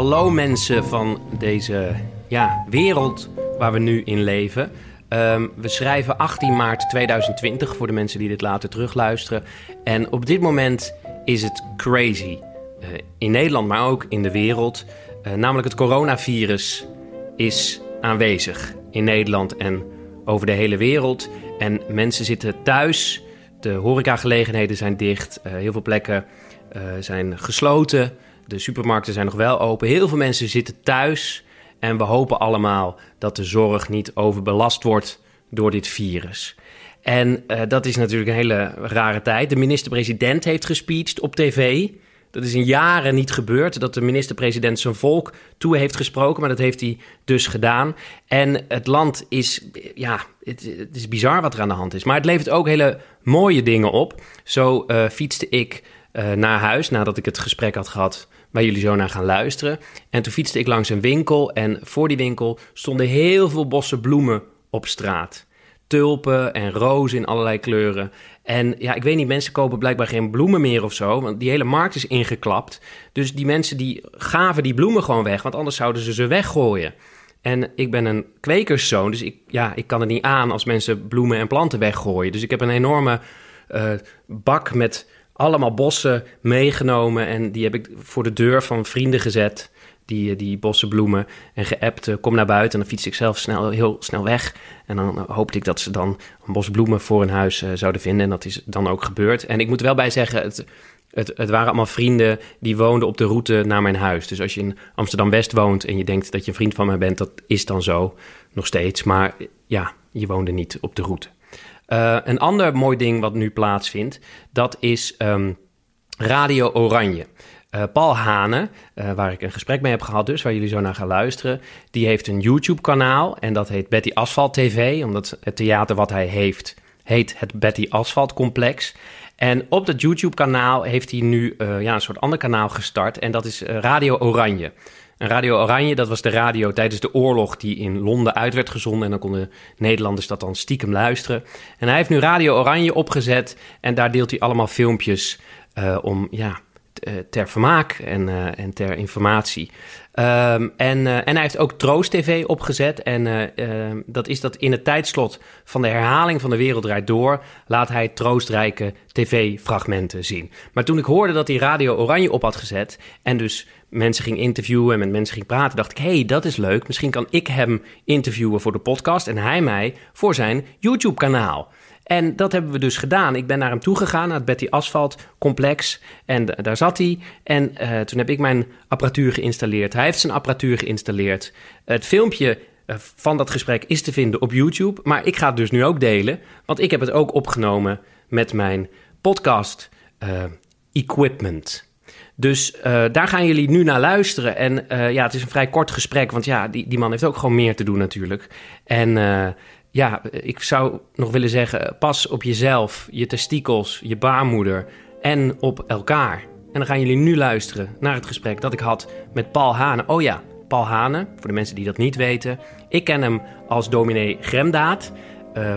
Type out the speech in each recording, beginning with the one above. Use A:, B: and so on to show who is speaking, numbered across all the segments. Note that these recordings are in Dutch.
A: Hallo mensen van deze ja, wereld waar we nu in leven. Ehm, we schrijven 18 maart 2020 voor de mensen die dit later terugluisteren. En op dit moment is het crazy. Eh, in Nederland, maar ook in de wereld. Eh, namelijk het coronavirus is aanwezig in Nederland en over de hele wereld. En mensen zitten thuis. De horecagelegenheden zijn dicht. Eh, heel veel plekken zijn gesloten. De supermarkten zijn nog wel open. Heel veel mensen zitten thuis. En we hopen allemaal dat de zorg niet overbelast wordt door dit virus. En uh, dat is natuurlijk een hele rare tijd. De minister-president heeft gespeecht op tv. Dat is in jaren niet gebeurd, dat de minister-president zijn volk toe heeft gesproken, maar dat heeft hij dus gedaan. En het land is, ja, het, is bizar wat er aan de hand is. Maar het levert ook hele mooie dingen op. Zo uh, fietste ik uh, naar huis nadat ik het gesprek had gehad waar jullie zo naar gaan luisteren. En toen fietste ik langs een winkel en voor die winkel stonden heel veel bossen bloemen op straat. Tulpen en rozen in allerlei kleuren. En ja, ik weet niet, mensen kopen blijkbaar geen bloemen meer of zo, want die hele markt is ingeklapt. Dus die mensen die gaven die bloemen gewoon weg, want anders zouden ze ze weggooien. En ik ben een kwekerszoon, dus ik, ja, ik kan het niet aan als mensen bloemen en planten weggooien. Dus ik heb een enorme uh, bak met allemaal bossen meegenomen. En die heb ik voor de deur van vrienden gezet. Die, die bossenbloemen. En geappt, uh, kom naar buiten. En dan fiets ik zelf snel, heel snel weg. En dan hoopte ik dat ze dan een bos bloemen voor hun huis zouden vinden. En dat is dan ook gebeurd. En ik moet er wel bij zeggen, het, het, het, waren allemaal vrienden die woonden op de route naar mijn huis. Dus als je in Amsterdam-West woont en je denkt dat je een vriend van mij bent, dat is dan zo nog steeds. Maar ja, je woonde niet op de route. Uh, een ander mooi ding wat nu plaatsvindt, dat is um, Radio Oranje. Uh, Paul Hane, uh, waar ik een gesprek mee heb gehad, dus waar jullie zo naar gaan luisteren, die heeft een YouTube-kanaal en dat heet Betty Asphalt TV, omdat het theater wat hij heeft heet het Betty Asphalt Complex. En op dat YouTube-kanaal heeft hij nu ja, een soort ander kanaal gestart en dat is Radio Oranje. Radio Oranje, dat was de radio tijdens de oorlog die in Londen uit werd gezonden. En dan konden Nederlanders dat dan stiekem luisteren. En hij heeft nu Radio Oranje opgezet en daar deelt hij allemaal filmpjes uh, om, ja, eh, ter vermaak en, uh, en ter informatie. Um, en, uh, en hij heeft ook Troost TV opgezet. En ehm, dat is dat in het tijdslot van de herhaling van de Wereld Draait Door... laat hij troostrijke tv-fragmenten zien. Maar toen ik hoorde dat hij Radio Oranje op had gezet... en dus mensen ging interviewen en met mensen ging praten, dacht ik: hey, dat is leuk. Misschien kan ik hem interviewen voor de podcast en hij mij voor zijn YouTube-kanaal. En dat hebben we dus gedaan. Ik ben naar hem toegegaan, naar het Betty Asphalt complex. En daar zat hij. En uh, toen heb ik mijn apparatuur geïnstalleerd. Hij heeft zijn apparatuur geïnstalleerd. Het filmpje uh, van dat gesprek is te vinden op YouTube. Maar ik ga het dus nu ook delen. Want ik heb het ook opgenomen met mijn podcast uh, equipment. Dus daar gaan jullie nu naar luisteren. En ja, het is een vrij kort gesprek, want ja, die, die man heeft ook gewoon meer te doen natuurlijk. En ja, ik zou nog willen zeggen, pas op jezelf, je testikels, je baarmoeder en op elkaar. En dan gaan jullie nu luisteren naar het gesprek dat ik had met Paul Hane. Oh ja, Paul Hane, voor de mensen die dat niet weten. Ik ken hem als dominee Gremdaad.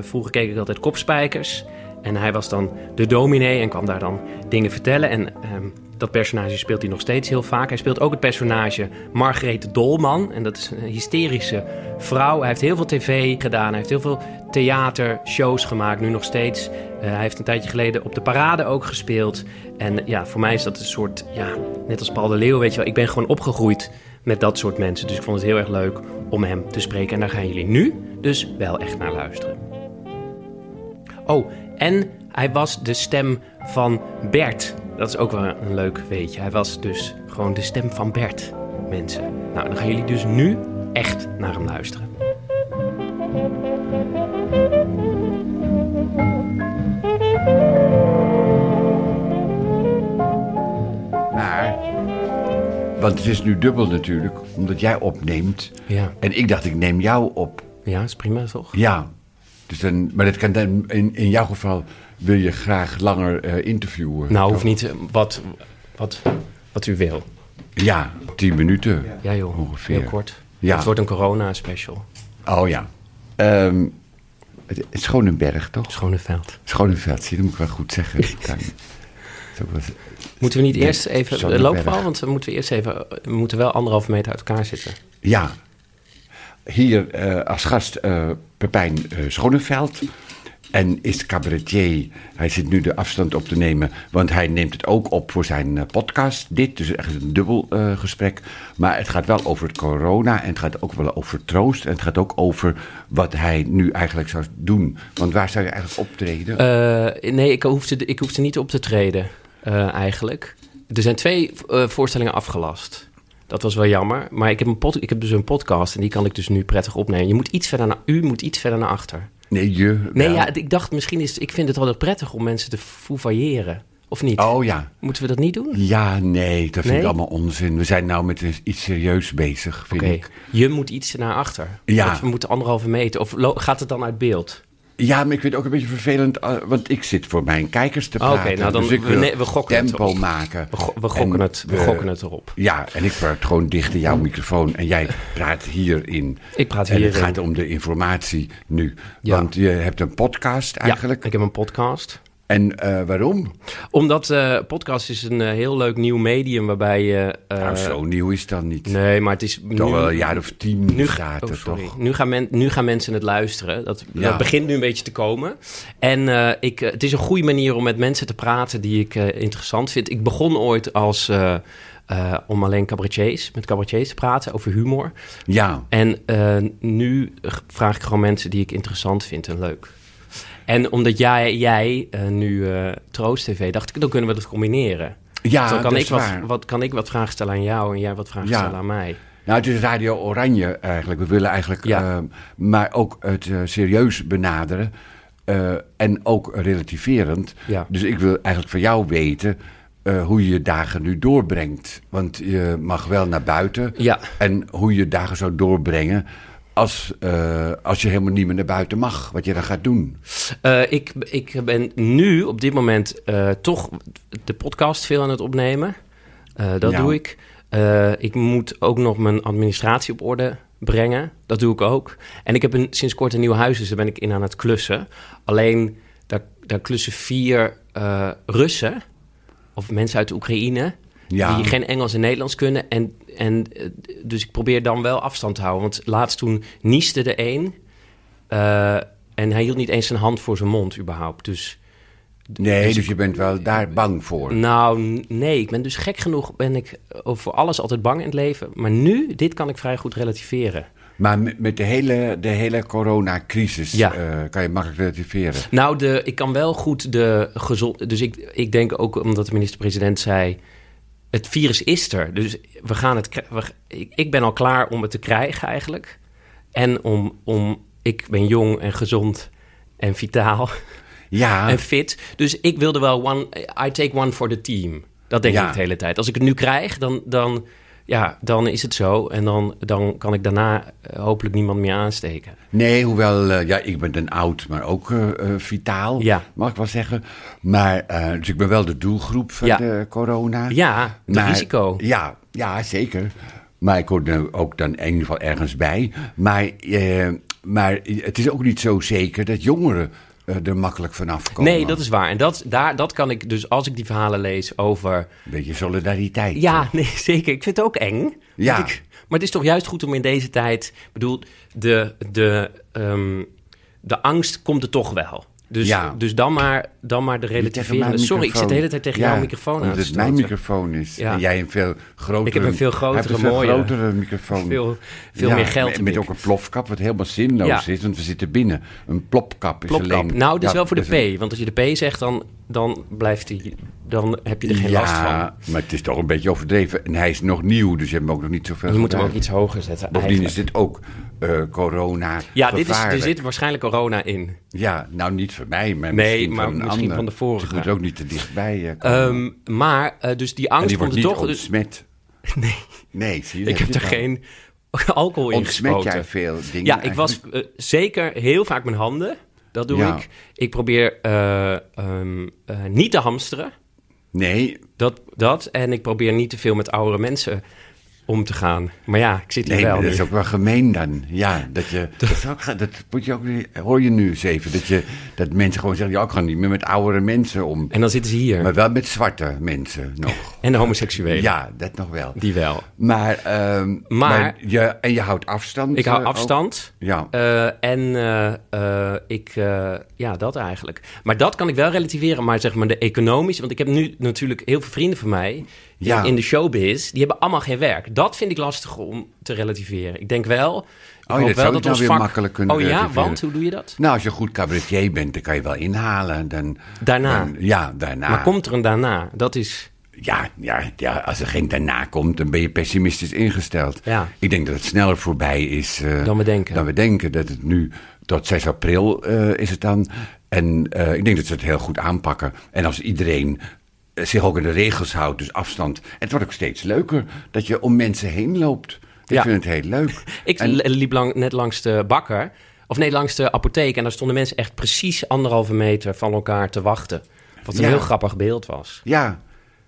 A: vroeger keek ik altijd kopspijkers. En hij was dan de dominee en kwam daar dan dingen vertellen. En um, dat personage speelt hij nog steeds heel vaak. Hij speelt ook het personage Margarethe Dolman. En dat is een hysterische vrouw. Hij heeft heel veel tv gedaan. Hij heeft heel veel theatershows gemaakt, nu nog steeds. Uh, hij heeft een tijdje geleden op de parade ook gespeeld. En ja, voor mij is dat een soort, ja, net als Paul de Leeuw, weet je wel. Ik ben gewoon opgegroeid met dat soort mensen. Dus ik vond het heel erg leuk om hem te spreken. En daar gaan jullie nu dus wel echt naar luisteren. Oh, en hij was de stem van Bert. Dat is ook wel een leuk weetje. Hij was dus gewoon de stem van Bert, mensen. Nou, dan gaan jullie dus nu echt naar hem luisteren.
B: Maar, want het is nu dubbel natuurlijk, omdat jij opneemt.
A: Ja.
B: En ik dacht, ik neem jou op.
A: Ja, is prima toch?
B: Ja. Dus dan, maar dat kan dan, in, in jouw geval wil je graag langer uh, interviewen.
A: Nou, hoeft niet. Wat, wat, wat u wil.
B: Ja, tien minuten.
A: Ja joh,
B: ongeveer.
A: heel kort.
B: Ja.
A: Het wordt een corona-special.
B: Oh ja. Um, het, het Schonenberg, toch?
A: Schoneveld.
B: Schoneveld, zie, dat moet ik wel goed zeggen.
A: Moeten we niet eerst even... Lopen we al? Want we moeten eerst even... We moeten wel anderhalve meter uit elkaar zitten.
B: Ja, hier eh, als gast eh, Pepijn eh, Schoneveld. En is cabaretier. Hij zit nu de afstand op te nemen, want hij neemt het ook op voor zijn podcast. Dit, dus echt een dubbel gesprek. Maar het gaat wel over corona en het gaat ook wel over troost. En het gaat ook over wat hij nu eigenlijk zou doen. Want waar zou je eigenlijk optreden?
A: Eh, nee, ik hoefde, ik hoefde niet op te treden, eigenlijk. Er zijn twee voorstellingen afgelast. Dat was wel jammer. Maar ik heb, een pod, ik heb dus een podcast en die kan ik dus nu prettig opnemen. Je moet iets verder naar, u moet iets verder naar achter.
B: nee, je.
A: Nee, ja, ik dacht misschien is... Ik vind het altijd prettig om mensen te fouvailleren. Of niet?
B: Oh ja.
A: Moeten we dat niet doen?
B: Ja, nee, dat vind
A: Nee?
B: ik allemaal onzin. We zijn nou met iets serieus bezig, vind
A: Oké,
B: ik.
A: je moet iets naar achter.
B: Ja.
A: Want we moeten anderhalve meter. Of gaat het dan uit beeld?
B: Ja, maar ik vind het ook een beetje vervelend, eh, want ik zit voor mijn kijkers te
A: Oké,
B: praten.
A: nou dan-
B: dus ik
A: we-
B: wil
A: nee, we gokken het
B: tempo
A: erop.
B: maken.
A: We, go- we gokken,
B: En
A: het, we
B: we-
A: gokken het erop.
B: Ja, en ik praat gewoon dicht in jouw microfoon en jij praat hierin.
A: Ik praat
B: En het
A: hierin.
B: gaat om de informatie nu.
A: Ja.
B: Want je hebt een podcast eigenlijk.
A: Ja, ik heb een podcast.
B: En eh, waarom?
A: Omdat eh podcast is een eh, heel leuk nieuw medium waarbij je...
B: nou, zo nieuw is dan niet.
A: Nee, maar het is
B: Toch
A: nu...
B: wel een jaar of tien
A: nu, oh, sorry.
B: toch?
A: Nu gaan, men, nu gaan mensen het luisteren. Dat,
B: Ja.
A: dat begint nu een beetje te komen. En ik, het is een goede manier om met mensen te praten die ik interessant vind. Ik begon ooit als... om alleen cabaretiers, met cabaretiers te praten over humor.
B: Ja,
A: En nu vraag ik gewoon mensen die ik interessant vind en leuk. En omdat jij, jij eh, nu eh, Troost TV, dacht ik, dan kunnen we dat combineren.
B: ja
A: Dus dan kan
B: dat
A: ik
B: is
A: wat,
B: waar.
A: wat, kan ik wat vragen stellen aan jou en jij wat vragen
B: Ja.
A: stellen aan mij.
B: Nou, het is Radio Oranje eigenlijk. We willen eigenlijk,
A: Ja.
B: eh, maar ook het eh, serieus benaderen. en ook relativerend.
A: Ja.
B: Dus ik wil eigenlijk van jou weten hoe je je dagen nu doorbrengt. Want je mag wel naar buiten.
A: Ja.
B: En hoe je je dagen zou doorbrengen als, eh, als je helemaal niet meer naar buiten mag. Wat je dan gaat doen.
A: Eh, ik, ik ben nu op dit moment eh, toch de podcast veel aan het opnemen. Dat
B: Ja.
A: doe ik. Ik moet ook nog mijn administratie op orde brengen. Dat doe ik ook. En ik heb een, sinds kort een nieuw huis, dus daar ben ik in aan het klussen. Alleen, daar, daar klussen vier Russen, of mensen uit de Oekraïne...
B: Ja.
A: die geen Engels en Nederlands kunnen. En, en, eh, dus ik probeer dan wel afstand te houden. Want laatst toen nieste de een... eh, en hij hield niet eens zijn hand voor zijn mond überhaupt. Dus
B: Nee, dus je bent wel daar bang voor.
A: nou, nee, ik ben dus gek genoeg, ben ik over alles altijd bang in het leven. Maar nu, dit kan ik vrij goed relativeren.
B: Maar met, de hele, de hele coronacrisis
A: Ja.
B: eh, kan je makkelijk relativeren.
A: Nou, de, ik kan wel goed de gezond. Dus ik, ik denk ook omdat de minister-president zei. Het virus is er. Dus we gaan het. We, ik, ik ben al klaar om het te krijgen eigenlijk. En om, om. Ik ben jong en gezond en vitaal
B: Ja,
A: en fit. Dus ik wilde wel one. I take one for the team. Dat denk
B: Ja.
A: ik de hele tijd. Als ik het nu krijg, dan. dan ja, dan is het zo. En dan, dan kan ik daarna eh, hopelijk niemand meer aansteken.
B: Nee, hoewel, eh, ja, ik ben dan oud, maar ook eh, vitaal,
A: Ja.
B: mag ik wel zeggen. Maar, dus ik ben wel de doelgroep van
A: Ja.
B: de corona.
A: Ja, het
B: Maar-
A: risico.
B: Ja, ja, zeker. Maar ik hoor er ook dan in ieder geval ergens bij. Maar, maar het is ook niet zo zeker dat jongeren er makkelijk vanaf komen.
A: Nee, dat is waar. En dat, daar, dat kan ik dus, als ik die verhalen lees over...
B: Een beetje solidariteit.
A: Ja, nee, zeker. Ik vind het ook eng.
B: Ja.
A: Ik, maar het is toch juist goed om in deze tijd... Ik bedoel, de, de, ehm, de angst komt er toch wel. Dus,
B: Ja.
A: dus dan, maar, dan maar de relativerende... Sorry, ik zit de hele tijd tegen
B: Ja,
A: jouw microfoon aan te
B: het mijn microfoon is.
A: Ja.
B: En jij een veel grotere...
A: Ik heb een veel grotere,
B: een veel grotere microfoon.
A: Veel, veel
B: Ja,
A: meer geld.
B: Met, met ook een plofkap, wat helemaal zinloos
A: Ja.
B: is. Want we zitten binnen. Een plopkap is
A: Plopkap.
B: alleen...
A: Nou, dat is
B: ja,
A: wel voor de P. Want als je de P zegt, dan, dan, blijft die, dan heb je er geen
B: ja,
A: last van.
B: maar het is toch een beetje overdreven. En hij is nog nieuw, dus je hebt hem ook nog niet zoveel
A: Je moet hem ook iets hoger zetten.
B: Bovendien is dit ook eh, corona
A: Ja, dit is, er zit waarschijnlijk corona in.
B: Ja, nou niet voor mij, maar
A: Nee,
B: misschien
A: maar
B: van een
A: misschien
B: ander.
A: van de vorige.
B: Dus moet ook niet te dichtbij eh, komen.
A: Ehm, maar, eh, dus die angst
B: die
A: komt
B: wordt
A: er
B: niet
A: toch... Dus,
B: ontsmet.
A: nee,
B: Nee, zie je.
A: ik heb er geen alcohol in
B: Ontsmet
A: gespoten.
B: jij veel dingen
A: Ja, ik was eh, zeker heel vaak mijn handen. Dat doe
B: Ja.
A: ik. Ik probeer eh, ehm, eh, niet te hamsteren.
B: Nee,
A: Dat, dat. En ik probeer niet te veel met oudere mensen om te gaan. Maar ja, ik zit hier
B: Nee,
A: wel
B: dat
A: nu.
B: is ook wel gemeen dan. Ja, dat je. Dat, ook, dat moet je ook. Hoor je nu eens even. Dat, je, dat mensen gewoon zeggen: ja, ik ga niet meer met oudere mensen om.
A: En dan zitten ze hier.
B: Maar wel met zwarte mensen nog.
A: En de homoseksuelen.
B: Ja, dat nog wel.
A: Die wel.
B: Maar, ehm,
A: Maar-
B: je, en je houdt afstand.
A: Ik hou
B: eh, ook?
A: afstand.
B: Ja.
A: Eh, en eh, ik, ja, dat eigenlijk. Maar dat kan ik wel relativeren. Maar zeg maar de economische, want ik heb nu natuurlijk heel veel vrienden van mij
B: Ja.
A: in, de showbiz. Die hebben allemaal geen werk. Dat vind ik lastig om te relativeren. Ik denk wel. Ik
B: Oh,
A: hoop
B: dat
A: wel
B: zou
A: dat
B: nou weer
A: vak...
B: makkelijk kunnen
A: Oh ja,
B: relativeren.
A: want hoe doe je dat?
B: Nou, als je goed cabaretier bent, dan kan je wel inhalen. Dan,
A: Daarna.
B: dan- ja, daarna.
A: Maar komt er een daarna? Dat is.
B: Ja, ja, ja, als er geen daarna komt, dan ben je pessimistisch ingesteld.
A: Ja.
B: Ik denk dat het sneller voorbij is eh,
A: Dan we denken.
B: Dan we denken. Dat het nu tot 6 april eh, is het dan. En eh, ik denk dat ze het heel goed aanpakken. En als iedereen zich ook aan de regels houdt, dus afstand. En het wordt ook steeds leuker dat je om mensen heen loopt. Ik
A: Ja.
B: vind het heel leuk.
A: Ik
B: En-
A: liep lang, net langs de bakker. Of nee, langs de apotheek. En daar stonden mensen echt precies anderhalve meter van elkaar te wachten. Wat een
B: Ja.
A: heel grappig beeld was.
B: Ja,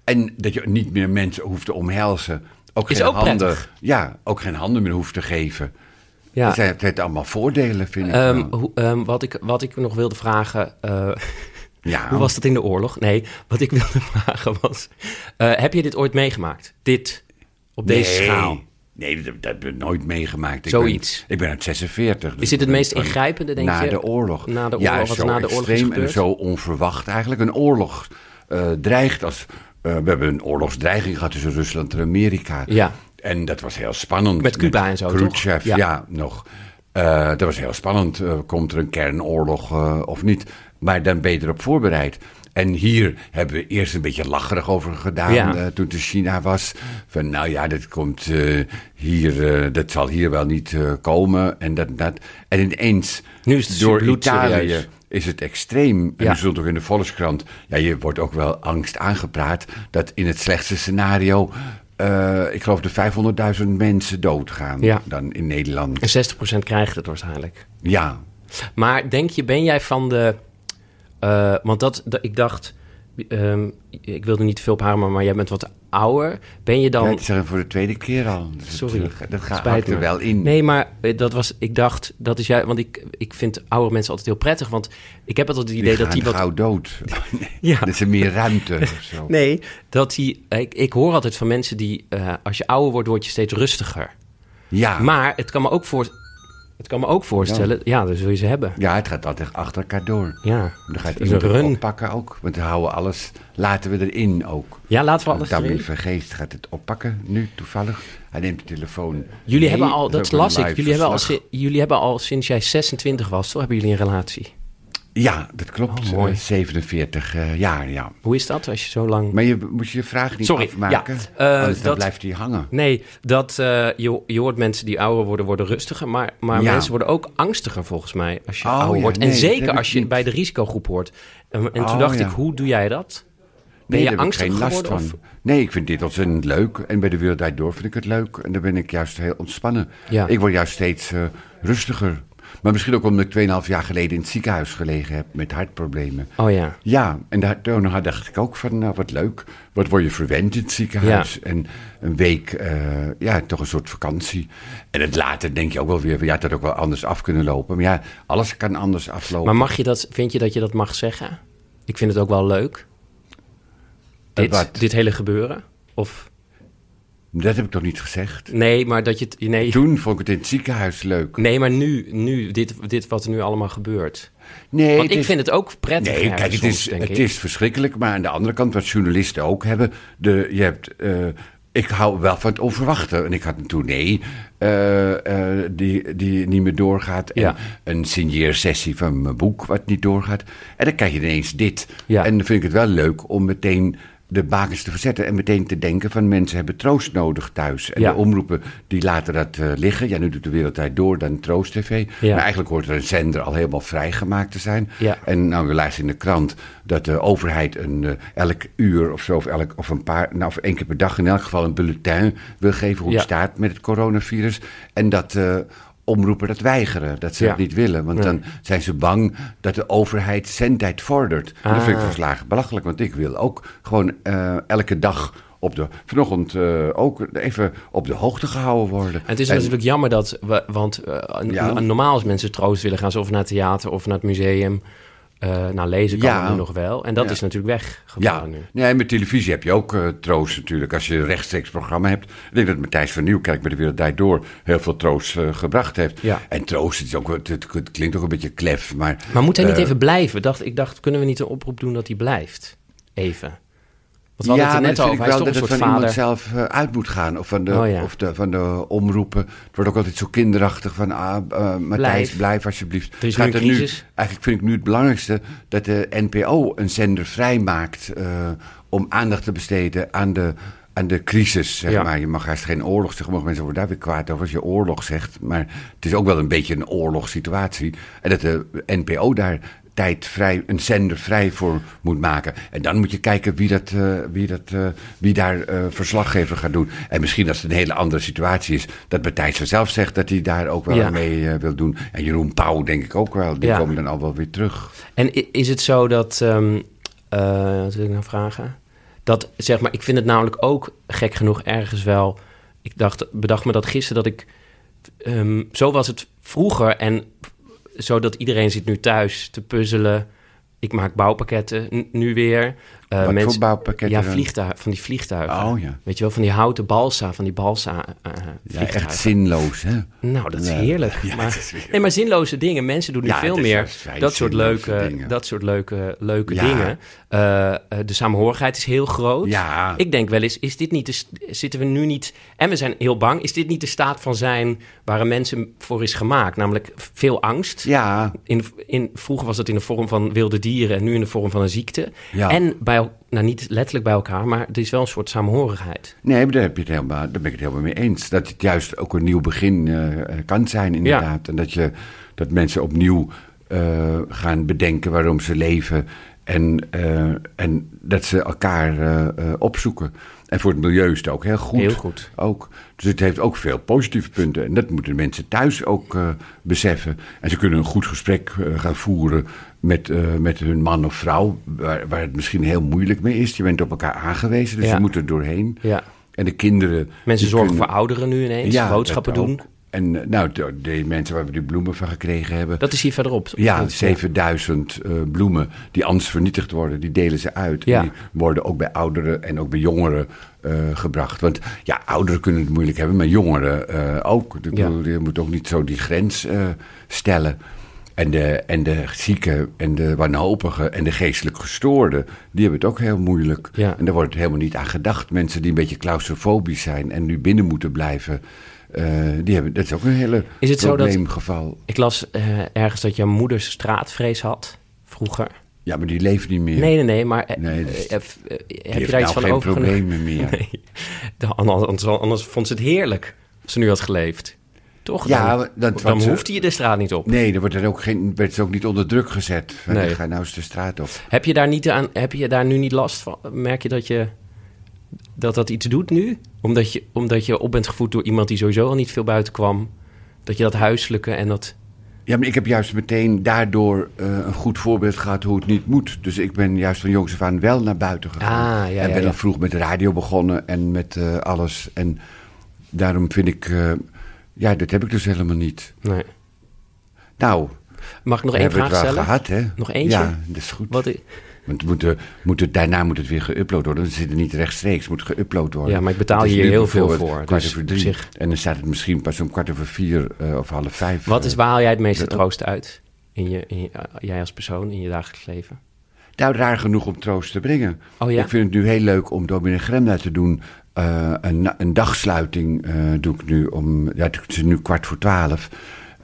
B: en dat je niet meer mensen hoeft te omhelzen. Ook
A: Is
B: geen
A: ook
B: handen,
A: prettig.
B: Ja, ook geen handen meer hoeft te geven.
A: Ja.
B: Dat zijn, het allemaal voordelen, vind ik.
A: Ehm, hoe- ehm, wat, ik, wat ik nog wilde vragen. eh,
B: ja.
A: Hoe was dat in de oorlog? Nee, wat ik wilde vragen was... eh, heb je dit ooit meegemaakt? Dit, op deze schaal?
B: Nee, dat, dat heb ik nooit meegemaakt. Ik
A: Zoiets.
B: Ben, ik ben uit 46. dus
A: Is dit het meest ingrijpende, denk
B: na
A: je?
B: de oorlog.
A: Na de
B: ja,
A: oorlog, wat
B: zo
A: na de oorlog is
B: extreem en zo onverwacht eigenlijk. Een oorlog eh, dreigt als... eh, we hebben een oorlogsdreiging gehad tussen Rusland en Amerika.
A: Ja.
B: En dat was heel spannend.
A: Met Cuba en zo, toch?
B: Khrushchev,
A: Ja.
B: ja. nog. Dat was heel spannend. Komt er een kernoorlog of niet? Maar dan ben je erop voorbereid. En hier hebben we eerst een beetje lacherig over gedaan
A: Ja.
B: eh, toen het in China was. Van nou ja, dat komt eh, hier, eh, dat zal hier wel niet komen. En dat, dat. En ineens,
A: Nu is het
B: door
A: bloedserieus.
B: Italië is het extreem. En
A: Ja.
B: je zult ook in de Volkskrant, ja, je wordt ook wel angst aangepraat dat in het slechtste scenario, ik geloof de 500.000 mensen doodgaan
A: Ja.
B: dan in Nederland.
A: En 60% krijgt het waarschijnlijk.
B: Ja,
A: Maar denk je, ben jij van de... eh, want dat, dat- ik dacht... ehm, ik wilde niet te veel op haar, maar, jij bent wat ouder. Ben je dan...
B: ja, het is voor de tweede keer al.
A: Sorry,
B: het, dat gaat er wel in.
A: Nee, maar eh, dat was, ik dacht, dat is juist, want ik, ik vind oude mensen altijd heel prettig, want ik heb altijd het idee
B: die
A: dat die wat,
B: gauw dood. nee,
A: Ja.
B: Dat is er meer ruimte of zo.
A: nee, dat die, ik, ik hoor altijd van mensen die, eh, als je ouder wordt, word je steeds rustiger.
B: Ja.
A: Maar het kan me ook voor, het kan me ook voorstellen, ja, dan zul je ze hebben.
B: ja, het gaat altijd achter elkaar door.
A: Ja,
B: Dan gaat iemand
A: een
B: het
A: run.
B: oppakken ook. Want we houden alles, laten we erin ook.
A: Ja, laten we alles erin.
B: Vergeest gaat het oppakken nu toevallig. Hij neemt de telefoon.
A: Jullie
B: mee.
A: hebben al, dat
B: is
A: las ik, jullie hebben, al, jullie hebben al sinds jij 26 was, toch hebben jullie een relatie.
B: Ja, dat klopt.
A: Oh, mooi.
B: Eh, 47 eh, jaar, ja.
A: Hoe is dat als je zo lang...
B: Maar je moet je vraag niet
A: Sorry,
B: afmaken.
A: ja, eh,
B: anders
A: dat-
B: blijft hij hangen.
A: Nee, dat, eh, je, je hoort mensen die ouder worden, worden rustiger. Maar, maar
B: Ja.
A: mensen worden ook angstiger volgens mij als je
B: Oh,
A: ouder
B: ja,
A: wordt. en zeker als je
B: niet.
A: bij de risicogroep hoort. En, en toen
B: Oh,
A: dacht ik, hoe doe jij dat? Ben
B: Nee,
A: je
B: daar
A: angstig
B: geen last
A: geworden?
B: van.
A: Of?
B: Nee, ik vind dit ontzettend leuk. En bij de Wereld Door vind ik het leuk. En dan ben ik juist heel ontspannen.
A: Ja.
B: Ik word juist steeds eh, rustiger. Maar misschien ook omdat ik 2,5 jaar geleden in het ziekenhuis gelegen heb met hartproblemen.
A: Oh ja.
B: Ja, en daar, toen dacht ik ook van, nou wat leuk. Wat word je verwend in het ziekenhuis? En een week, eh, ja, toch een soort vakantie. En het later denk je ook wel weer, ja, het had ook wel anders af kunnen lopen. Maar ja, alles kan anders aflopen.
A: Maar mag je dat, vind je dat je dat mag zeggen? Ik vind het ook wel leuk. Dit, dit hele gebeuren? Of
B: Dat heb ik toch niet gezegd?
A: nee, maar dat je het. Nee,
B: Toen vond ik het in het ziekenhuis leuk.
A: nee maar nu, nu dit, dit wat er nu allemaal gebeurt.
B: Nee,
A: Want ik
B: is-
A: vind het ook prettig.
B: Nee, kijk, het, is, het
A: ik.
B: is verschrikkelijk. Maar aan de andere kant, wat journalisten ook hebben... De, je hebt, eh, ik hou wel van het onverwachte. En ik had een tournee eh, eh, die, die niet meer doorgaat. En
A: Ja.
B: een signeersessie van mijn boek wat niet doorgaat. En dan krijg je ineens dit.
A: Ja.
B: En dan vind ik het wel leuk om meteen de bakens te verzetten. En meteen te denken van mensen hebben troost nodig thuis. En
A: Ja.
B: de omroepen die laten dat eh, liggen. Ja, nu doet de Wereldtijd door, dan Troost TV.
A: Ja.
B: Maar eigenlijk hoort er een zender al helemaal vrijgemaakt te zijn.
A: Ja.
B: En nou, we luisteren in de krant dat de overheid een, eh, elk uur of zo, of, elk, of een paar, nou, of één keer per dag in elk geval een bulletin wil geven hoe het staat met het coronavirus. En dat eh, omroepen dat weigeren, dat ze
A: Ja.
B: dat niet willen. Want
A: Ja.
B: dan zijn ze bang dat de overheid zendtijd vordert. En dat vind ik
A: Ah.
B: verslagen belachelijk, want ik wil ook gewoon eh, elke dag op de, vanochtend eh, ook even op de hoogte gehouden worden.
A: En het is
B: En-
A: natuurlijk jammer dat, we, want eh,
B: Ja.
A: normaal als mensen troost willen gaan ze of naar het theater of naar het museum. Eh nou, lezen kan
B: Ja.
A: nu nog wel. En dat
B: Ja.
A: is natuurlijk
B: Ja,
A: weggevallen nu.
B: nee, met televisie heb je ook eh, troost natuurlijk. Als je een rechtstreeks programma hebt. Ik denk dat Matthijs van Nieuwkerk bij de Wereld Draait Door heel veel troost eh, gebracht heeft.
A: Ja.
B: En troost het is ook, het, het, klinkt ook een beetje klef. Maar,
A: Maar moet hij niet even blijven? Dacht, ik dacht, kunnen we niet een oproep doen dat hij blijft? Even. Want we
B: ja,
A: hadden het er net
B: vind
A: over. Hij is toch
B: dat het
A: soort
B: van
A: vader.
B: iemand zelf eh, uit moet gaan. Of van de,
A: Oh ja.
B: of de, van de omroepen. Het wordt ook altijd zo kinderachtig van... Ah, eh, Matthijs,
A: Blijf.
B: alsjeblieft.
A: Er is
B: Gaat
A: nu een
B: nu, eigenlijk vind ik nu het belangrijkste... dat de NPO een zender vrijmaakt... eh om aandacht te besteden aan de, aan de crisis, zeg
A: Ja.
B: maar. Je mag haast geen oorlog zeggen. Mensen worden daar weer kwaad over als je oorlog zegt. Maar het is ook wel een beetje een oorlogssituatie. En dat de NPO daar tijd vrij, een zender vrij voor moet maken. En dan moet je kijken wie, dat, eh, wie, dat, eh, wie daar eh, verslaggever gaat doen. En misschien als het een hele andere situatie is... dat Matthijs zelf zegt dat hij daar ook wel
A: Ja.
B: mee wil doen. En Jeroen Pauw denk ik ook wel. Die
A: Ja.
B: komen dan al wel weer terug.
A: En is het zo dat... eh, wat wil ik nou vragen? Dat, zeg maar, ik vind het namelijk ook gek genoeg ergens wel... Ik dacht, bedacht me dat gisteren dat ik... ehm, zo was het vroeger en zo dat iedereen zit nu thuis te puzzelen. Ik maak bouwpakketten nu weer.
B: Wat voor bouwpakketten
A: Ja, vliegtuigen, van die vliegtuigen.
B: Oh ja.
A: Weet je wel, van die houten balsa, van die balsa
B: Ja,
A: vliegtuigen.
B: echt zinloos, hè?
A: Nou, dat is heerlijk.
B: Ja,
A: maar,
B: het is weer-
A: nee, maar zinloze dingen. Mensen doen nu
B: Ja,
A: veel meer dat soort, leuke,
B: dingen.
A: dat soort leuke, leuke dingen. Eh, eh, de samenhorigheid is heel groot.
B: Ja.
A: Ik denk wel eens, is dit niet de, zitten we nu niet... En we zijn heel bang. Is dit niet de staat van zijn waar een mensen voor is gemaakt? Namelijk veel angst.
B: Ja,
A: In, in, vroeger was het in de vorm van wilde dieren en nu in de vorm van een ziekte.
B: Ja.
A: En bij, nou, niet letterlijk bij elkaar, maar het is wel een soort samenhorigheid.
B: Nee, daar, heb je het helemaal, daar ben ik het helemaal mee eens. Dat het juist ook een nieuw begin eh, kan zijn, inderdaad. En dat, je, dat mensen opnieuw eh, gaan bedenken waarom ze leven. En, eh, en dat ze elkaar opzoeken. En voor het milieu is het ook heel goed.
A: Heel goed.
B: Ook. Dus het heeft ook veel positieve punten. En dat moeten mensen thuis ook eh, beseffen. En ze kunnen een goed gesprek eh, gaan voeren met, eh, met hun man of vrouw. Waar, waar het misschien heel moeilijk mee is. Je bent op elkaar aangewezen, dus
A: Ja.
B: je moet er doorheen.
A: Ja.
B: En de kinderen.
A: Mensen zorgen
B: kunnen-
A: voor ouderen nu ineens, boodschappen doen.
B: En eh, nou, de, de mensen waar we die bloemen van gekregen hebben.
A: Dat is hier verderop.
B: ja,
A: Dat is-
B: 7000 eh, bloemen die anders vernietigd worden, die delen ze uit.
A: Ja.
B: Die worden ook bij ouderen en ook bij jongeren eh, gebracht. Want ja, ouderen kunnen het moeilijk hebben, maar jongeren ook. Ik
A: Ja.
B: bedoel, je moet ook niet zo die grens stellen. En de, en de zieken en de wanhopigen en de geestelijk gestoorden, die hebben het ook heel moeilijk.
A: Ja.
B: En daar wordt helemaal niet aan gedacht. Mensen die een beetje claustrofobisch zijn en nu binnen moeten blijven, die hebben, dat is ook een hele
A: Is het zo dat-
B: probleemgeval.
A: Ik las eh, ergens dat jouw moeder straatvrees had, vroeger.
B: Ja, maar die leven niet meer.
A: Nee, nee, nee, maar eh,
B: Nee, dus
A: eh, eh, eh, heb je daar iets
B: nou
A: van
B: geen
A: overgenomen?
B: problemen meer.
A: Nee, Dan- anders, anders vond ze het heerlijk als ze nu had geleefd. Toch?
B: Ja,
A: dan,
B: dat-
A: dan
B: ze-
A: hoefde je de straat niet op.
B: Nee, er wordt er ook geen, werd ze ook niet onder druk gezet.
A: Nee.
B: Ga nou eens de straat op.
A: Heb je daar niet aan, heb je daar nu niet last van? Merk je dat je dat, dat iets doet nu? Omdat je, omdat je op bent gevoed door iemand die sowieso al niet veel buiten kwam. Dat je dat huiselijke en dat.
B: Ja, maar ik heb juist meteen daardoor eh, een goed voorbeeld gehad hoe het niet moet. Dus ik ben juist van jongs af aan wel naar buiten gegaan.
A: Ah, ja,
B: en ben
A: ja.
B: al vroeg met de radio begonnen en met eh, alles. En daarom vind ik... eh, ja, dat heb ik dus helemaal niet.
A: Nee.
B: Nou,
A: Mag ik nog één vraag stellen?
B: gehad, hè?
A: Nog eentje?
B: Ja, dat is goed.
A: Wat,
B: Want moet, eh, moet het, daarna moet het weer geüpload worden. Dan zit het niet rechtstreeks, het moet geüpload worden.
A: Ja, maar ik betaal
B: is
A: hier heel veel voor,
B: Kwart
A: dus
B: over drie.
A: zich-
B: En dan staat het misschien pas om kwart over vier eh, of half vijf.
A: wat is
B: eh.
A: waar haal jij het meeste troost uit? In je, in je, eh, jij als persoon, in je dagelijks leven?
B: Nou, raar genoeg om troost te brengen.
A: Oh ja?
B: Ik vind het nu heel leuk om Dominee Gremla te doen. Eh, een, een dagsluiting eh, doe ik nu om... Ja, het is nu kwart voor twaalf.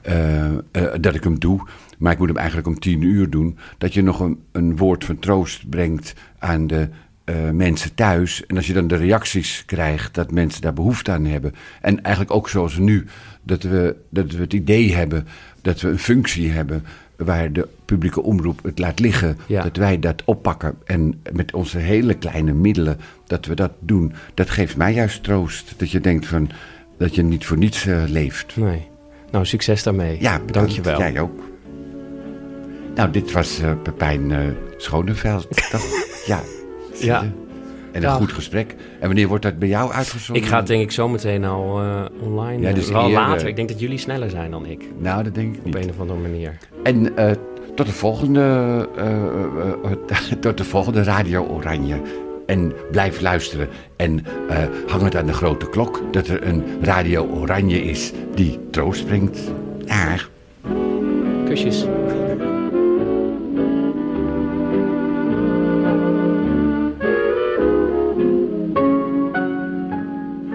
B: eh, eh, dat ik hem doe. Maar ik moet hem eigenlijk om tien uur doen. Dat je nog een, een woord van troost brengt aan de eh, mensen thuis. En als je dan de reacties krijgt dat mensen daar behoefte aan hebben. En eigenlijk ook zoals nu. Dat we, dat we het idee hebben dat we een functie hebben waar de publieke omroep het laat liggen.
A: Ja.
B: Dat wij dat oppakken en met onze hele kleine middelen dat we dat doen. Dat geeft mij juist troost. Dat je denkt van dat je niet voor niets eh, leeft.
A: Nee. Nou, succes daarmee.
B: Ja, bedankt.
A: Dankjewel.
B: Jij ook. Nou, dit was eh Pepijn eh Schoneveld, toch? ja.
A: Ja.
B: En een goed gesprek. En wanneer wordt dat bij jou uitgezonden?
A: Ik ga het denk ik zometeen al eh, online.
B: Ja, dus
A: wel
B: eerder.
A: later. Ik denk dat jullie sneller zijn dan ik.
B: Nou, dat denk ik
A: Op
B: niet.
A: een of andere manier.
B: En tot de volgende, tot de volgende Radio Oranje. En blijf luisteren. En hang het aan de grote klok dat er een Radio Oranje is die troost brengt. Dag.
A: Kusjes.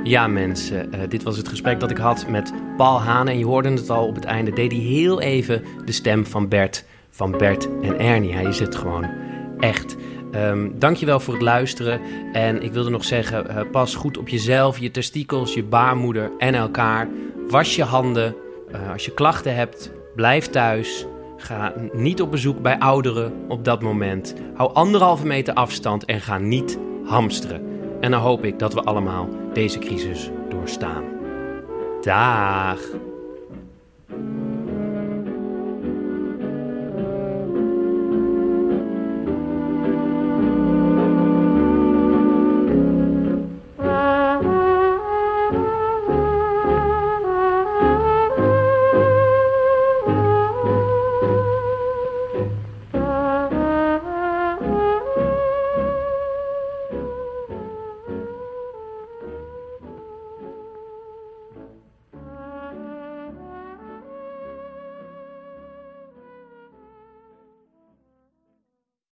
A: Ja, mensen, eh, dit was het gesprek dat ik had met Paul Haan. En je hoorde het al op het einde, deed hij heel even de stem van Bert, van Bert en Ernie. Hij is het gewoon echt. Ehm dankjewel voor het luisteren. En ik wilde nog zeggen, eh, pas goed op jezelf, je testikels, je baarmoeder en elkaar. Was je handen. Eh, als je klachten hebt, blijf thuis. Ga niet op bezoek bij ouderen op dat moment. Hou anderhalve meter afstand en ga niet hamsteren. En dan hoop ik dat we allemaal deze crisis doorstaan. Daag.